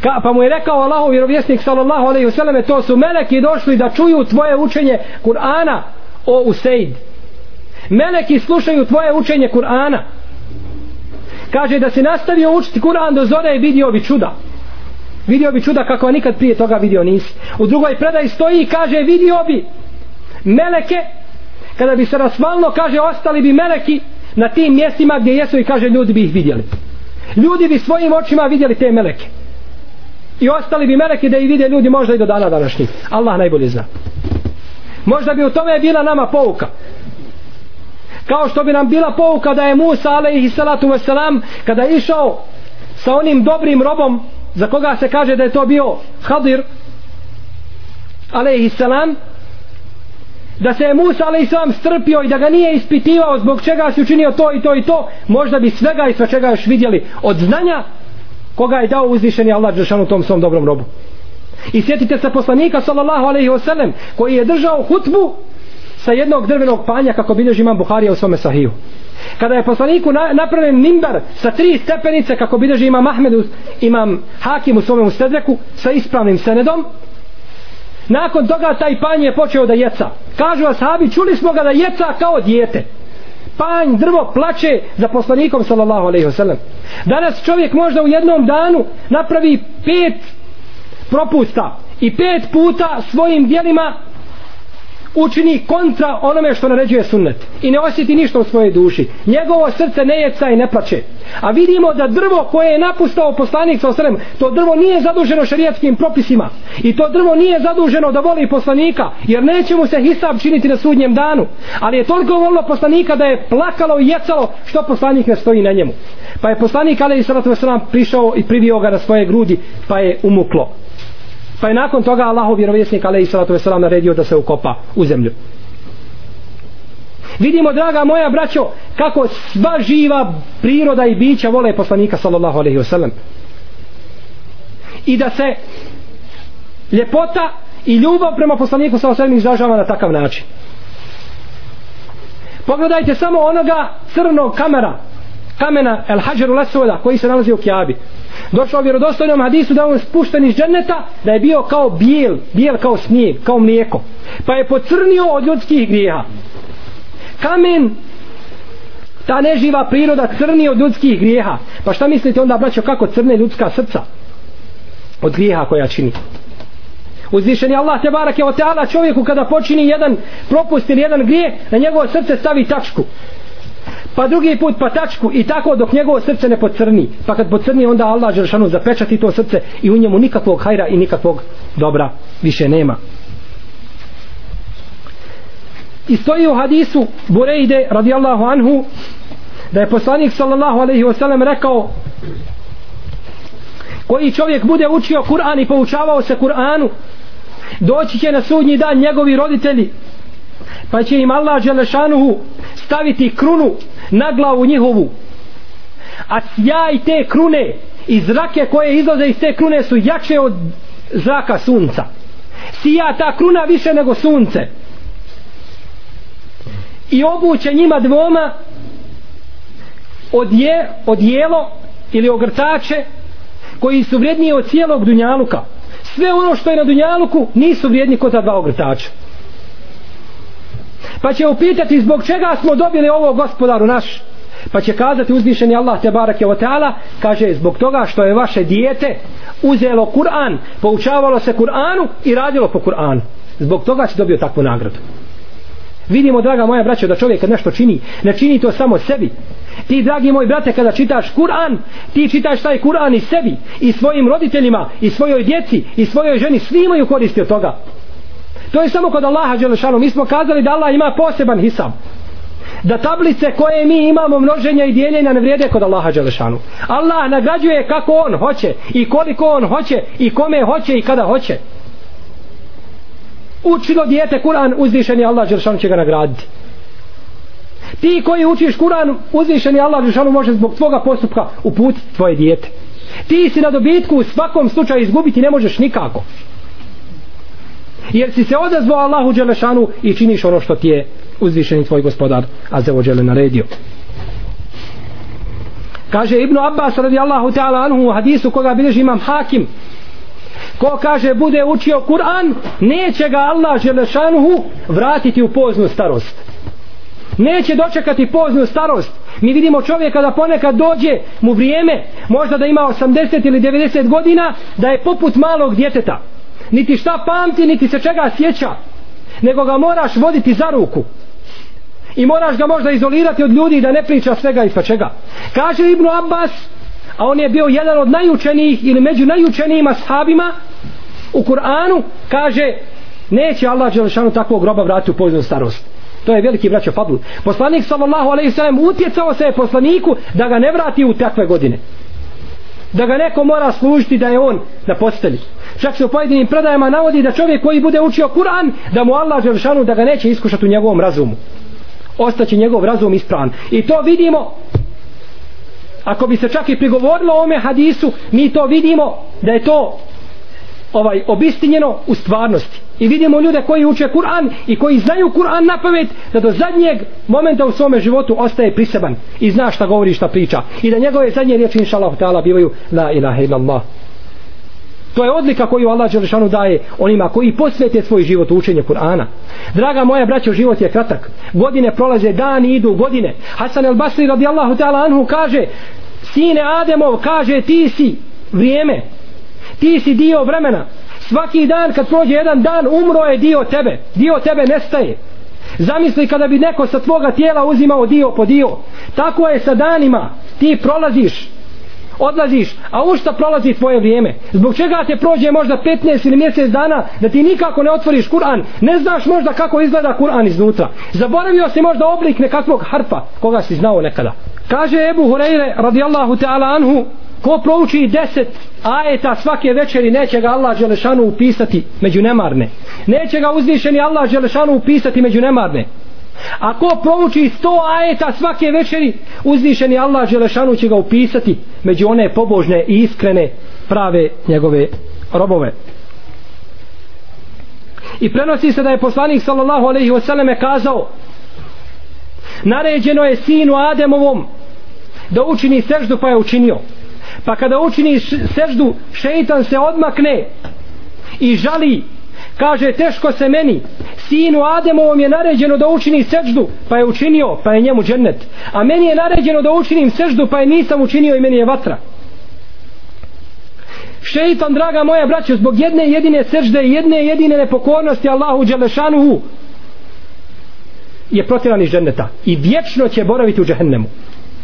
Ka, pa mu je rekao Allahov vjerovjesnik sallallahu alejhi ve selleme to su meleki došli da čuju tvoje učenje Kur'ana o Useid meleki slušaju tvoje učenje Kur'ana. Kaže da se nastavio učiti Kur'an do zore i vidio bi čuda vidio bi čuda kako nikad prije toga vidio nisi u drugoj predaji stoji i kaže vidio bi meleke kada bi se rasvalno kaže ostali bi meleki na tim mjestima gdje jesu i kaže ljudi bi ih vidjeli. Ljudi bi svojim očima vidjeli te meleke. I ostali bi meleki da ih vide ljudi možda i do dana današnjih Allah najbolje zna. Možda bi u tome bila nama pouka. Kao što bi nam bila pouka da je Musa alaihi salatu wasalam kada je išao sa onim dobrim robom za koga se kaže da je to bio Hadir alaihi salam da se je Musa alaihi salam strpio i da ga nije ispitivao zbog čega si učinio to i to i to možda bi svega i sva čega još vidjeli od znanja koga je dao uzvišeni Allah Đešanu tom svom dobrom robu. I sjetite se poslanika sallallahu alaihi wasallam koji je držao hutbu sa jednog drvenog panja kako bilježi imam Buharija u svome sahiju kada je poslaniku na, napravljen nimbar sa tri stepenice kako bideži imam Ahmedu imam Hakim u svome ustedreku sa ispravnim senedom nakon toga taj panj je počeo da jeca. Kažu ashabi čuli smo ga da jeca kao dijete. Panj drvo plače za poslanikom sallallahu alaihi wasallam. Danas čovjek možda u jednom danu napravi pet propusta i pet puta svojim dijelima učini kontra onome što naređuje sunnet i ne osjeti ništa u svojoj duši. Njegovo srce ne jeca i ne plaće a vidimo da drvo koje je napustao poslanik sa osrem to drvo nije zaduženo šarijetskim propisima. I to drvo nije zaduženo da voli poslanika jer neće mu se hisab činiti na sudnjem danu. Ali je toliko volilo poslanika da je plakalo i jecalo što poslanik ne stoji na njemu. Pa je poslanik ali i sallatu prišao i privio ga na svoje grudi pa je umuklo pa je nakon toga Allahov vjerovjesnik alejhi salatu vesselam naredio da se ukopa u zemlju. Vidimo draga moja braćo kako sva živa priroda i bića vole poslanika sallallahu alejhi ve sellem. I da se ljepota i ljubav prema poslaniku sallallahu alejhi izražava na takav način. Pogledajte samo onoga crnog kamera kamena El Hađaru Lesoda koji se nalazi u Kjabi došao u vjerodostojnom hadisu da on spušten iz dženeta da je bio kao bijel bijel kao snijeg, kao mlijeko. Pa je pocrnio od ljudskih grijeha. Kamen ta neživa priroda crni od ljudskih grijeha. Pa šta mislite onda braćo kako crne ljudska srca od grijeha koja čini? Uzvišeni Allah te barak je o teala čovjeku kada počini jedan propust ili jedan grije na njegovo srce stavi tačku pa drugi put pa tačku i tako dok njegovo srce ne pocrni pa kad pocrni onda Allah Đeršanu zapečati to srce i u njemu nikakvog hajra i nikakvog dobra više nema. I stoji u hadisu Burejde radijallahu anhu da je poslanik sallallahu alaihi wasallam rekao koji čovjek bude učio Kur'an i poučavao se Kur'anu doći će na sudnji dan njegovi roditelji pa će im Allah Đelešanuhu staviti krunu na glavu njihovu. A sjaj te krune i zrake koje izlaze iz te krune su jače od zraka sunca. Sija ta kruna više nego sunce. I obuće njima dvoma odje, odjelo ili ogrtače koji su vrijedniji od cijelog dunjaluka. Sve ono što je na dunjaluku nisu vrijedni kod ta dva ogrtača pa će upitati zbog čega smo dobili ovo gospodaru naš. Pa će kazati uzvišeni Allah te barake o teala kaže zbog toga što je vaše dijete uzelo Kur'an poučavalo se Kur'anu i radilo po Kur'anu. Zbog toga će dobio takvu nagradu. Vidimo draga moja braćo da čovjek kad nešto čini ne čini to samo sebi. Ti dragi moj brate kada čitaš Kur'an ti čitaš taj Kur'an i sebi i svojim roditeljima i svojoj djeci i svojoj ženi svi imaju koristi od toga. To je samo kod Allaha Đelešanu. Mi smo kazali da Allah ima poseban hisab. Da tablice koje mi imamo množenja i dijeljenja ne vrijede kod Allaha Đelešanu. Allah nagrađuje kako on hoće i koliko on hoće i kome hoće i kada hoće. Učilo dijete Kur'an uzvišeni Allah Đelešanu će ga nagraditi. Ti koji učiš Kur'an uzvišeni Allah Đelešanu može zbog tvoga postupka uputiti tvoje dijete. Ti si na dobitku u svakom slučaju izgubiti ne možeš nikako jer si se odazvao Allahu Đelešanu i činiš ono što ti je uzvišeni tvoj gospodar Azevo Đele naredio. Kaže Ibnu Abbas radijallahu ta'ala anhu u hadisu koga bilježi imam Hakim ko kaže bude učio Kur'an neće ga Allah Želešanuhu vratiti u poznu starost. Neće dočekati poznu starost. Mi vidimo čovjeka da ponekad dođe mu vrijeme možda da ima 80 ili 90 godina da je poput malog djeteta niti šta pamti niti se čega sjeća. Nego ga moraš voditi za ruku. I moraš ga možda izolirati od ljudi da ne priča svega i sva čega. Kaže Ibnu Abbas a on je bio jedan od najučenijih ili među najučenijima sahabima u Kur'anu kaže neće Allah Đelešanu takvog groba vratiti u poznu starost to je veliki braćo fadl. Poslanik sallallahu alejhi ve sellem utjecao se je poslaniku da ga ne vrati u takve godine da ga neko mora služiti da je on na postelji. Čak se u pojedinim predajama navodi da čovjek koji bude učio Kur'an da mu Allah Đelešanu da ga neće iskušati u njegovom razumu. Ostaće njegov razum ispravan i to vidimo ako bi se čak i prigovorilo ome hadisu mi to vidimo da je to ovaj obistinjeno u stvarnosti i vidimo ljude koji uče Kur'an i koji znaju Kur'an na pamet da do zadnjeg momenta u svome životu ostaje priseban i zna šta govori šta priča i da njegove zadnje riječi inša Allah ta'ala bivaju la ilaha illallah To je odlika koju Allah Đelešanu daje onima koji posvete svoj život u učenje Kur'ana. Draga moja braćo, život je kratak. Godine prolaze, dani idu, godine. Hasan el Basri radijallahu ta'ala anhu kaže, sine Ademov, kaže, ti si vrijeme. Ti si dio vremena. Svaki dan kad prođe jedan dan, umro je dio tebe. Dio tebe nestaje. Zamisli kada bi neko sa tvoga tijela uzimao dio po dio. Tako je sa danima. Ti prolaziš odlaziš, a u šta prolazi tvoje vrijeme? Zbog čega te prođe možda 15 ili mjesec dana da ti nikako ne otvoriš Kur'an? Ne znaš možda kako izgleda Kur'an iznutra. Zaboravio si možda oblik nekakvog harfa koga si znao nekada. Kaže Ebu Hureyre radijallahu ta'ala anhu ko prouči deset ajeta svake večeri neće ga Allah Đelešanu upisati među nemarne. Neće ga uzvišeni Allah Đelešanu upisati među nemarne. Ako prouči sto ajeta svake večeri, uzvišeni Allah Đelešanu će ga upisati među one pobožne i iskrene prave njegove robove. I prenosi se da je poslanik sallallahu alaihi wasallam kazao naređeno je sinu Ademovom da učini seždu pa je učinio. Pa kada učini seždu šeitan se odmakne i žali. Kaže teško se meni. Sinu Ademovom je naređeno da učini seždu pa je učinio pa je njemu džennet. A meni je naređeno da učinim seždu pa je nisam učinio i meni je vatra. Šeitan draga moja braćo zbog jedne jedine sežde i jedne jedine nepokornosti Allahu Đelešanuhu je protiran iz dženneta i vječno će boraviti u džehennemu.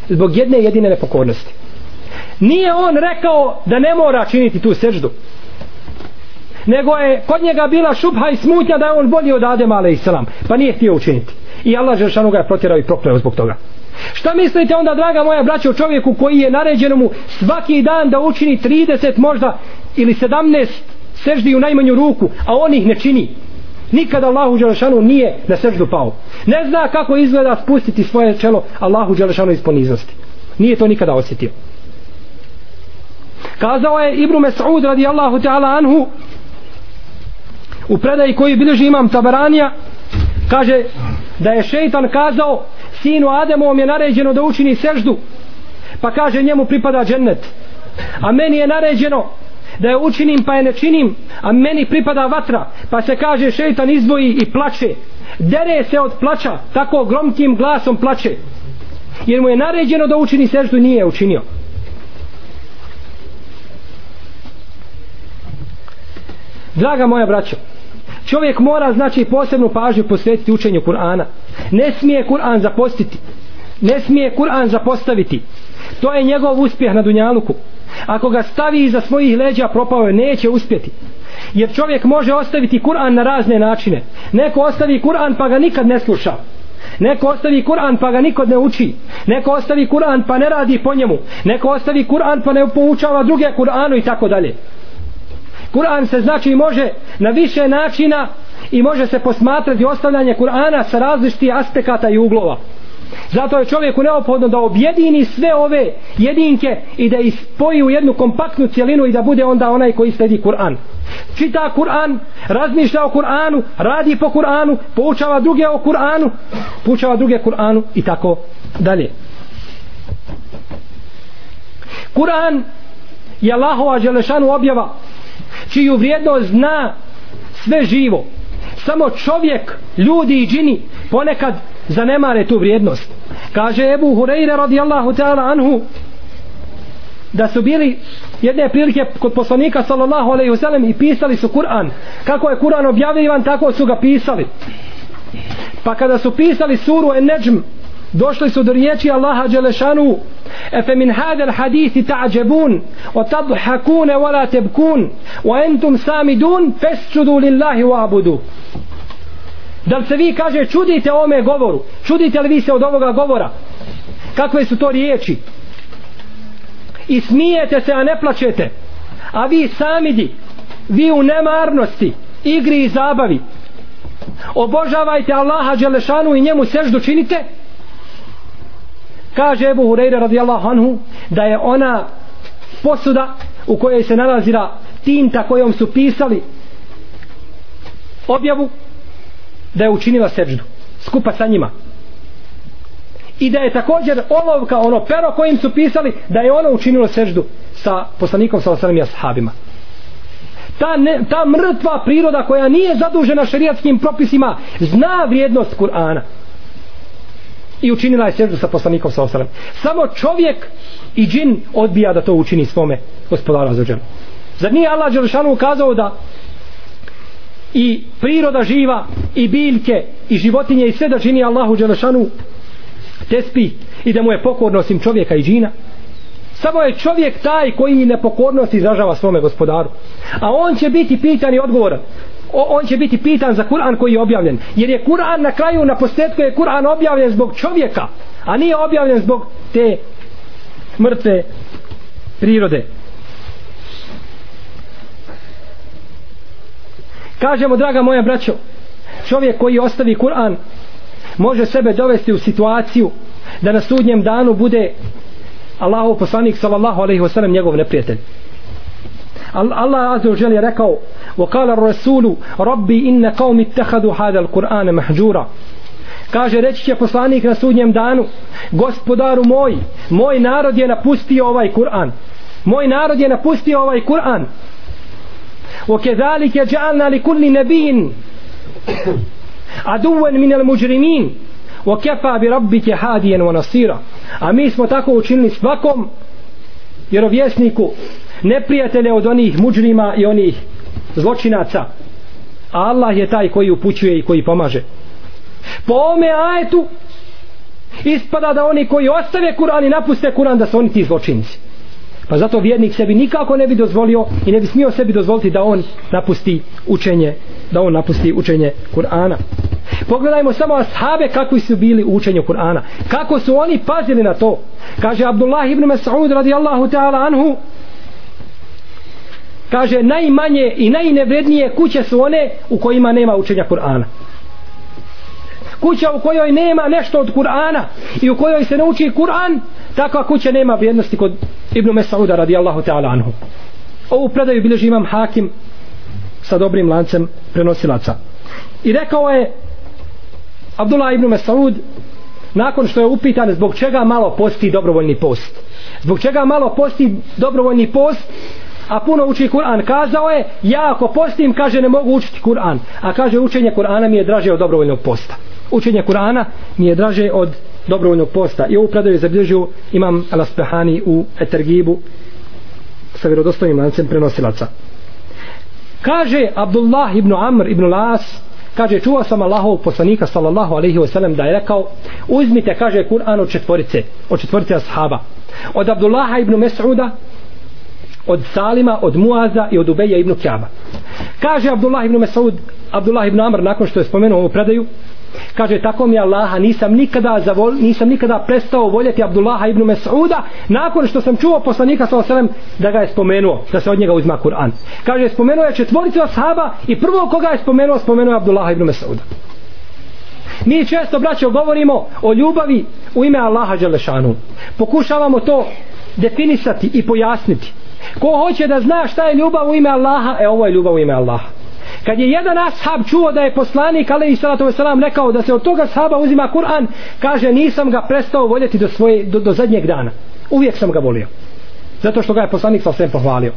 Zbog jedne jedine nepokornosti nije on rekao da ne mora činiti tu seždu. Nego je kod njega bila šubha i smutnja da je on bolji od Adema a.s. pa nije htio učiniti. I Allah Žešanu ga je protjerao i prokleo zbog toga. Šta mislite onda draga moja braća o čovjeku koji je naređeno mu svaki dan da učini 30 možda ili 17 seždi u najmanju ruku a on ih ne čini? Nikada Allahu Đelešanu nije na seždu pao. Ne zna kako izgleda spustiti svoje čelo Allahu Đelešanu iz poniznosti nije to nikada osjetio kazao je Ibnu Mes'ud radijallahu ta'ala anhu u predaji koji bilježi imam Tabaranija kaže da je šeitan kazao sinu Ademovom je naređeno da učini seždu. Pa kaže njemu pripada džennet. A meni je naređeno da je učinim pa je ne činim. A meni pripada vatra. Pa se kaže šeitan izdvoji i plače. Dere se od plaća tako gromkim glasom plače. Jer mu je naređeno da učini seždu i nije učinio. Draga moja braćo, čovjek mora znači posebnu pažnju posvetiti učenju Kur'ana. Ne smije Kur'an zapostiti. Ne smije Kur'an zapostaviti. To je njegov uspjeh na Dunjaluku. Ako ga stavi iza svojih leđa propao je neće uspjeti. Jer čovjek može ostaviti Kur'an na razne načine. Neko ostavi Kur'an pa ga nikad ne sluša. Neko ostavi Kur'an pa ga nikod ne uči. Neko ostavi Kur'an pa ne radi po njemu. Neko ostavi Kur'an pa ne poučava druge Kur'anu i tako dalje. Kur'an se znači može na više načina i može se posmatrati ostavljanje Kur'ana sa različitih aspekata i uglova. Zato je čovjeku neophodno da objedini sve ove jedinke i da ispoji u jednu kompaktnu cijelinu i da bude onda onaj koji sledi Kur'an. Čita Kur'an, razmišlja o Kur'anu, radi po Kur'anu, poučava druge o Kur'anu, poučava druge Kur'anu i tako dalje. Kur'an je Allahova Đelešanu objava čiju vrijednost zna sve živo. Samo čovjek, ljudi i džini ponekad zanemare tu vrijednost. Kaže Ebu Hureyre radijallahu ta'ala anhu da su bili jedne prilike kod poslanika sallallahu alaihi wasallam i pisali su Kur'an. Kako je Kur'an objavljivan tako su ga pisali. Pa kada su pisali suru En-Najm došli su do riječi Allaha Đelešanu. Efe min hadel hadithi ta'đebun o tadhakune wala tebkun o entum samidun fesčudu lillahi wa abudu. Da li se vi kaže čudite ome govoru? Čudite li vi se od ovoga govora? Kakve su to riječi? I smijete se a ne plaćete a vi samidi vi u nemarnosti igri i zabavi. Obožavajte Allaha Đelešanu i njemu seždu činite kaže Ebu Hureyre radijallahu anhu da je ona posuda u kojoj se nalazila tinta kojom su pisali objavu da je učinila seđdu skupa sa njima. I da je također olovka ono pero kojim su pisali da je ono učinilo seždu sa poslanikom sa osalim ashabima. Ta, ne, ta mrtva priroda koja nije zadužena šerijatskim propisima zna vrijednost Kur'ana i učinila je seždu sa poslanikom sa osalem. samo čovjek i džin odbija da to učini svome gospodara za dženu zar nije Allah Đelšanu ukazao da i priroda živa i biljke i životinje i sve da čini Allahu Đelešanu tespi i da mu je pokorno osim čovjeka i džina? Samo je čovjek taj koji nepokornost izražava svome gospodaru. A on će biti pitan i odgovoran on će biti pitan za Kur'an koji je objavljen. Jer je Kur'an na kraju na postetku je Kur'an objavljen zbog čovjeka a nije objavljen zbog te mrtve prirode. Kažemo draga moja braćo čovjek koji ostavi Kur'an može sebe dovesti u situaciju da na sudnjem danu bude Allahov poslanik sallallahu alejhi ve sellem njegov neprijatelj. Allah azza wa jalla je rekao وقال الرسول ربي إن قوم اتخذوا هذا القرآن محجورا kaže reći će poslanik na sudnjem danu gospodaru moj moj narod je napustio ovaj Kur'an moj narod je napustio ovaj Kur'an وكذلك جعلنا لكل نبي عدوا من المجرمين وكفى بربك هاديا ونصيرا a mi smo tako učinili svakom vjerovjesniku neprijatelje od onih muđrima i onih zločinaca Allah je taj koji upućuje i koji pomaže po ome ajetu ispada da oni koji ostave Kur'an i napuste Kur'an da su oni ti zločinci Pa zato vjernik sebi nikako ne bi dozvolio i ne bi smio sebi dozvoliti da on napusti učenje, da on napusti učenje Kur'ana. Pogledajmo samo ashabe kakvi su bili u učenju Kur'ana. Kako su oni pazili na to. Kaže Abdullah ibn Mas'ud radijallahu ta'ala anhu kaže najmanje i najnevrednije kuće su one u kojima nema učenja Kur'ana. Kuća u kojoj nema nešto od Kur'ana i u kojoj se ne uči Kur'an takva kuća nema vrijednosti kod Ibnu Mesauda radijallahu ta'ala anhu. Ovu predaju bilježi imam hakim sa dobrim lancem prenosilaca. I rekao je Abdullah ibn Mesaud nakon što je upitan zbog čega malo posti dobrovoljni post. Zbog čega malo posti dobrovoljni post? A puno uči Kur'an. Kazao je ja ako postim kaže ne mogu učiti Kur'an. A kaže učenje Kur'ana mi je draže od dobrovoljnog posta. Učenje Kur'ana mi je draže od dobrovoljnog posta. I ovu predaju je zabilježio imam Al-Aspehani u Etergibu sa vjerodostojnim lancem prenosilaca. Kaže Abdullah ibn Amr ibn Las kaže čuo sam Allahov poslanika sallallahu alaihi wasallam da je rekao uzmite kaže Kur'an od četvorice od četvorice ashaba. Od Abdullaha ibn Mes'uda od Salima, od Muaza i od Ubeja ibn Kjaba. Kaže Abdullah ibn Mesud, Abdullah ibn Amr nakon što je spomenuo ovu predaju, kaže tako mi Allaha nisam nikada zavol, nisam nikada prestao voljeti Abdullaha ibn Mes'uda nakon što sam čuo poslanika sallallahu da ga je spomenuo da se od njega uzma Kur'an. Kaže spomenuo je četvoricu ashaba i prvo koga je spomenuo spomenuo je Abdullaha ibn Mes'uda. Mi često braćo govorimo o ljubavi u ime Allaha Đelešanu. Pokušavamo to definisati i pojasniti ko hoće da zna šta je ljubav u ime Allaha e ovo je ljubav u ime Allaha. Kad je jedan ashab čuo da je poslanik alaihi salatu wasalam rekao da se od toga ashaba uzima Kur'an kaže nisam ga prestao voljeti do, svoje, do, do zadnjeg dana. Uvijek sam ga volio. Zato što ga je poslanik sa svem pohvalio.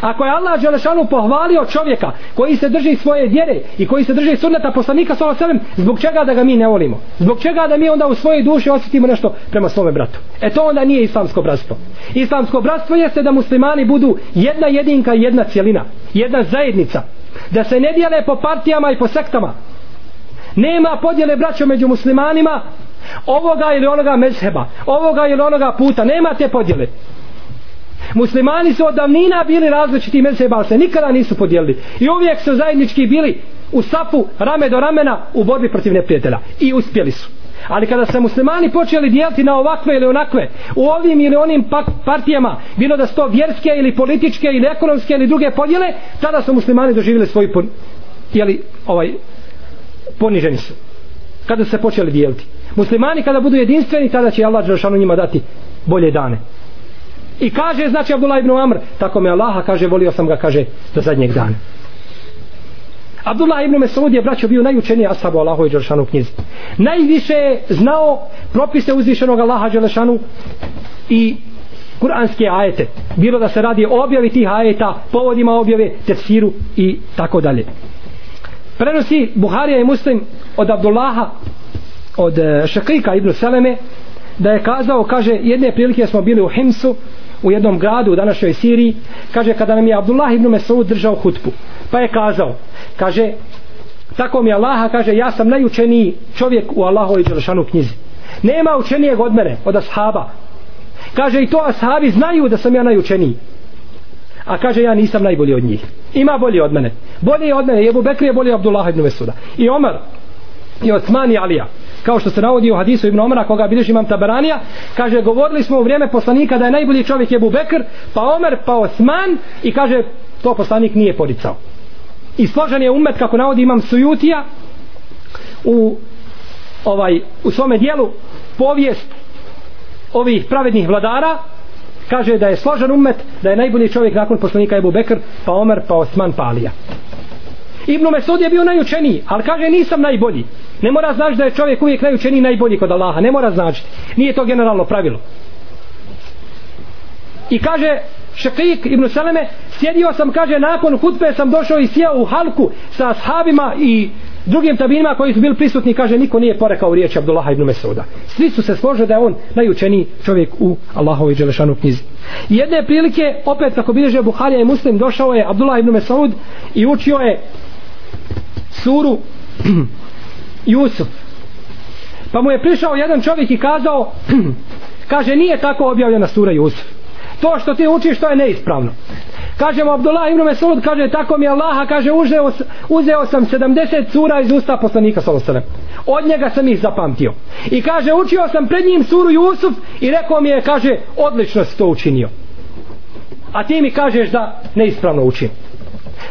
Ako je Allah Đelešanu pohvalio čovjeka koji se drži svoje vjere i koji se drži sunneta poslanika sa selem, zbog čega da ga mi ne volimo? Zbog čega da mi onda u svojoj duši osjetimo nešto prema svome bratu? E to onda nije islamsko bratstvo. Islamsko bratstvo jeste da muslimani budu jedna jedinka i jedna cijelina, jedna zajednica. Da se ne dijele po partijama i po sektama. Nema podjele braća među muslimanima ovoga ili onoga mezheba, ovoga ili onoga puta, nema te podjele. Muslimani su od davnina bili različiti mezheba, ali se nikada nisu podijelili. I uvijek su zajednički bili u safu rame do ramena u borbi protiv neprijatelja. I uspjeli su. Ali kada se muslimani počeli dijeliti na ovakve ili onakve, u ovim ili onim partijama, bilo da su to vjerske ili političke ili ekonomske ili druge podjele, tada su muslimani doživjeli svoj pon, jeli, ovaj, poniženi su. Kada se počeli dijeliti. Muslimani kada budu jedinstveni, tada će Allah Đelšanu njima dati bolje dane. I kaže, znači Abdullah ibn Amr, tako me Allaha kaže, volio sam ga, kaže, do zadnjeg dana. Abdullah ibn Mesud je braćo bio najučeniji ashabu Allahu i Đelšanu knjizi. Najviše je znao propise uzvišenog Allaha Đelšanu i kuranske ajete. Bilo da se radi o objavi tih ajeta, povodima objave, tefsiru i tako dalje. Prenosi Buharija i Muslim od Abdullaha od e, Šakrika ibn Seleme da je kazao, kaže, jedne prilike smo bili u Himsu u jednom gradu u današnjoj Siriji, kaže, kada nam je Abdullah ibn Mesud držao hutbu, pa je kazao, kaže, tako mi Allaha, kaže, ja sam najučeniji čovjek u Allahovi Đelešanu knjizi. Nema učenijeg od mene, od ashaba. Kaže, i to ashabi znaju da sam ja najučeniji. A kaže, ja nisam najbolji od njih. Ima bolji od mene. Bolji od mene. Jebu Bekri je bolji od Abdullah ibn Mesuda. I Omar, i Osman i Alija kao što se navodi u hadisu Ibn Omara koga bilježi imam Tabaranija kaže govorili smo u vrijeme poslanika da je najbolji čovjek Ebu Bekr pa Omer pa Osman i kaže to poslanik nije poricao i složen je umet kako navodi imam Sujutija u ovaj u svome dijelu povijest ovih pravednih vladara kaže da je složen umet da je najbolji čovjek nakon poslanika Ebu Bekr pa Omer pa Osman pa Alija Ibn Mesud je bio najučeniji, ali kaže nisam najbolji. Ne mora znači da je čovjek uvijek najučeniji najbolji kod Allaha. Ne mora znači. Nije to generalno pravilo. I kaže Šekik ibn Seleme, sjedio sam, kaže, nakon hutbe sam došao i sjeo u halku sa ashabima i drugim tabinima koji su bili prisutni, kaže, niko nije porekao riječ Abdullaha ibn Mesuda. Svi su se složili da je on najučeniji čovjek u Allahovi Đelešanu knjizi. I jedne prilike, opet kako bilježe Buharija i Muslim, došao je Abdullah ibn Mesud i učio je suru Jusuf. Pa mu je prišao jedan čovjek i kazao kaže nije tako objavljena sura Jusuf. To što ti učiš to je neispravno. Kaže mu Abdullah ibn Mesud kaže tako mi Allaha kaže uzeo, uzeo sam 70 sura iz usta poslanika sallallahu od njega sam ih zapamtio. I kaže učio sam pred njim suru Jusuf i rekao mi je kaže odlično si to učinio. A ti mi kažeš da neispravno učim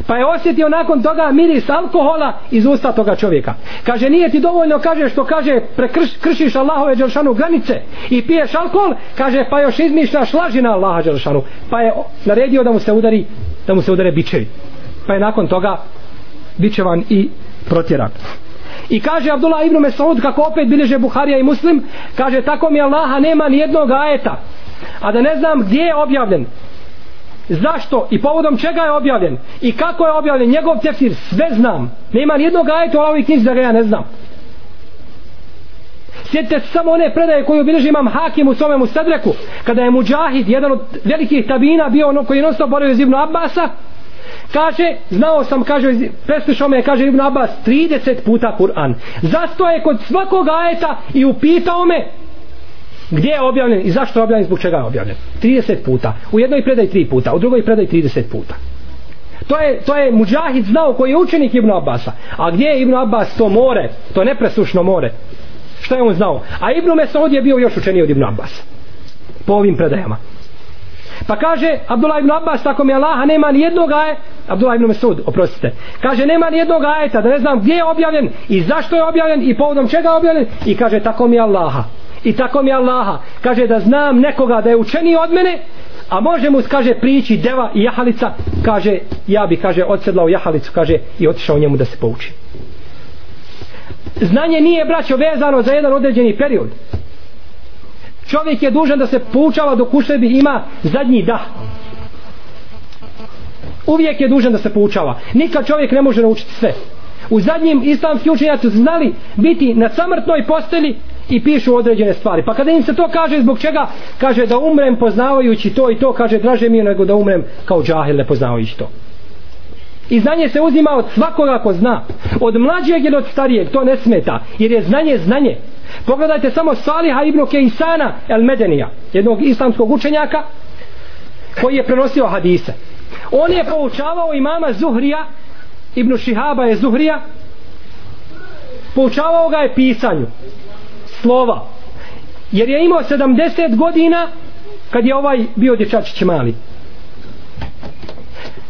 pa je osjetio nakon toga miris alkohola iz usta toga čovjeka. Kaže nije ti dovoljno kaže što kaže prekršiš Allahove Đelšanu granice i piješ alkohol? Kaže pa još izmišljaš laži na Allaha Đelšanu. Pa je naredio da mu se udari da mu se udare bičevi. Pa je nakon toga bičevan i protjeran. I kaže Abdullah ibn Mesaud kako opet bilježe Buharija i Muslim kaže tako mi Allaha nema ni jednog ajeta a da ne znam gdje je objavljen zašto? I povodom čega je objavljen? I kako je objavljen? Njegov tefsir sve znam. Nema nijednog ajeta u ovoj knjizi da ga ja ne znam. Sjetite se samo one predaje koju obilježi imam Hakim u svome Mustadreku kada je Mujahid jedan od velikih tabina bio ono koji je nosto borio iz Ibnu Abasa, kaže, znao sam, kaže, preslušao me, kaže Ibn Abbas 30 puta Kur'an. Zasto je kod svakog ajeta i upitao me gdje je objavljen i zašto je objavljen zbog čega je objavljen? 30 puta. U jednoj predaj 3 puta u drugoj predaj 30 puta. To je, to je Mujahid znao koji je učenik Ibn Abbasa. A gdje je Ibn Abbas to more to nepresušno more? Šta je on znao? A Ibn Mesud je bio još učeniji od Ibn Abbas po ovim predajama. Pa kaže Abdullah ibn Abbas tako mi Allaha nema ni jednog ajeta Abdullah ibn Mesud oprostite. Kaže nema ni jednog ajeta da ne znam gdje je objavljen i zašto je objavljen i povodom čega je objavljen i kaže tako mi Allaha i tako mi Allaha kaže da znam nekoga da je učeniji od mene a može mu kaže prići deva i jahalica kaže ja bi kaže odsedlao jahalicu kaže i otišao njemu da se pouči. Znanje nije braćo vezano za jedan određeni period. Čovjek je dužan da se poučava dok u sebi ima zadnji dah. Uvijek je dužan da se poučava. Nikad čovjek ne može naučiti sve. U zadnjim islamski učenjaci znali biti na samrtnoj posteli i pišu određene stvari. Pa kada im se to kaže zbog čega? Kaže da umrem poznavajući to i to. Kaže draže mi je nego da umrem kao džahil ne poznavajući to. I znanje se uzima od svakoga ko zna. Od mlađeg ili od starijeg to ne smeta jer je znanje znanje. Pogledajte samo Saliha ibn Kejsana el Medenija jednog islamskog učenjaka koji je prenosio hadise. On je poučavao imama Zuhrija Ibn Šihaba je Zuhrija poučavao ga je pisanju slova. Jer je imao 70 godina kad je ovaj bio dječačić mali.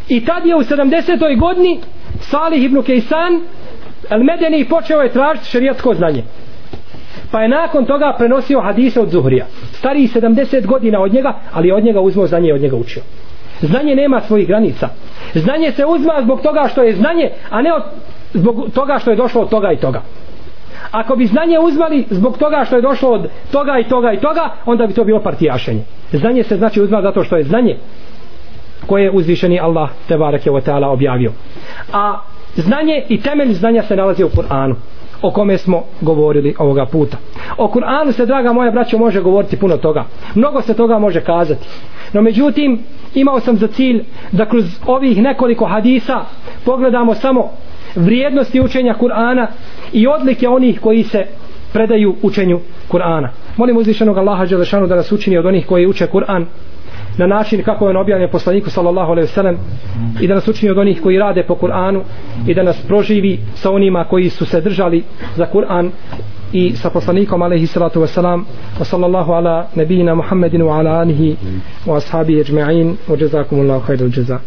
I tad je u 70. godini Salih ibn Kejsan El Medeni počeo je tražiti šerijatsko znanje. Pa je nakon toga prenosio hadise od Zuhrija. Stariji 70 godina od njega ali od njega uzmo znanje i od njega učio. Znanje nema svojih granica. Znanje se uzma zbog toga što je znanje a ne od, zbog toga što je došlo od toga i toga ako bi znanje uzmali zbog toga što je došlo od toga i toga i toga onda bi to bilo partijašenje. Znanje se znači uzma zato što je znanje koje je uzvišeni Allah te barake wa ta'ala objavio. A znanje i temelj znanja se nalazi u Kur'anu o kome smo govorili ovoga puta. O Kur'anu se draga moja braćo može govoriti puno toga. Mnogo se toga može kazati. No međutim imao sam za cilj da kroz ovih nekoliko hadisa pogledamo samo vrijednosti učenja Kur'ana i odlike onih koji se predaju učenju Kur'ana. Molim uzvišenog Allaha Đelešanu da nas učini od onih koji uče Kur'an na način kako je on objavljen poslaniku sallallahu alejhi ve sellem i da nas učini od onih koji rade po Kur'anu i da nas proživi sa onima koji su se držali za Kur'an i sa poslanikom alejhi salatu vesselam wa sallallahu ala nabijina Muhammedin wa ala alihi wa ashabihi ecma'in wa jazakumullahu khairal jazaa.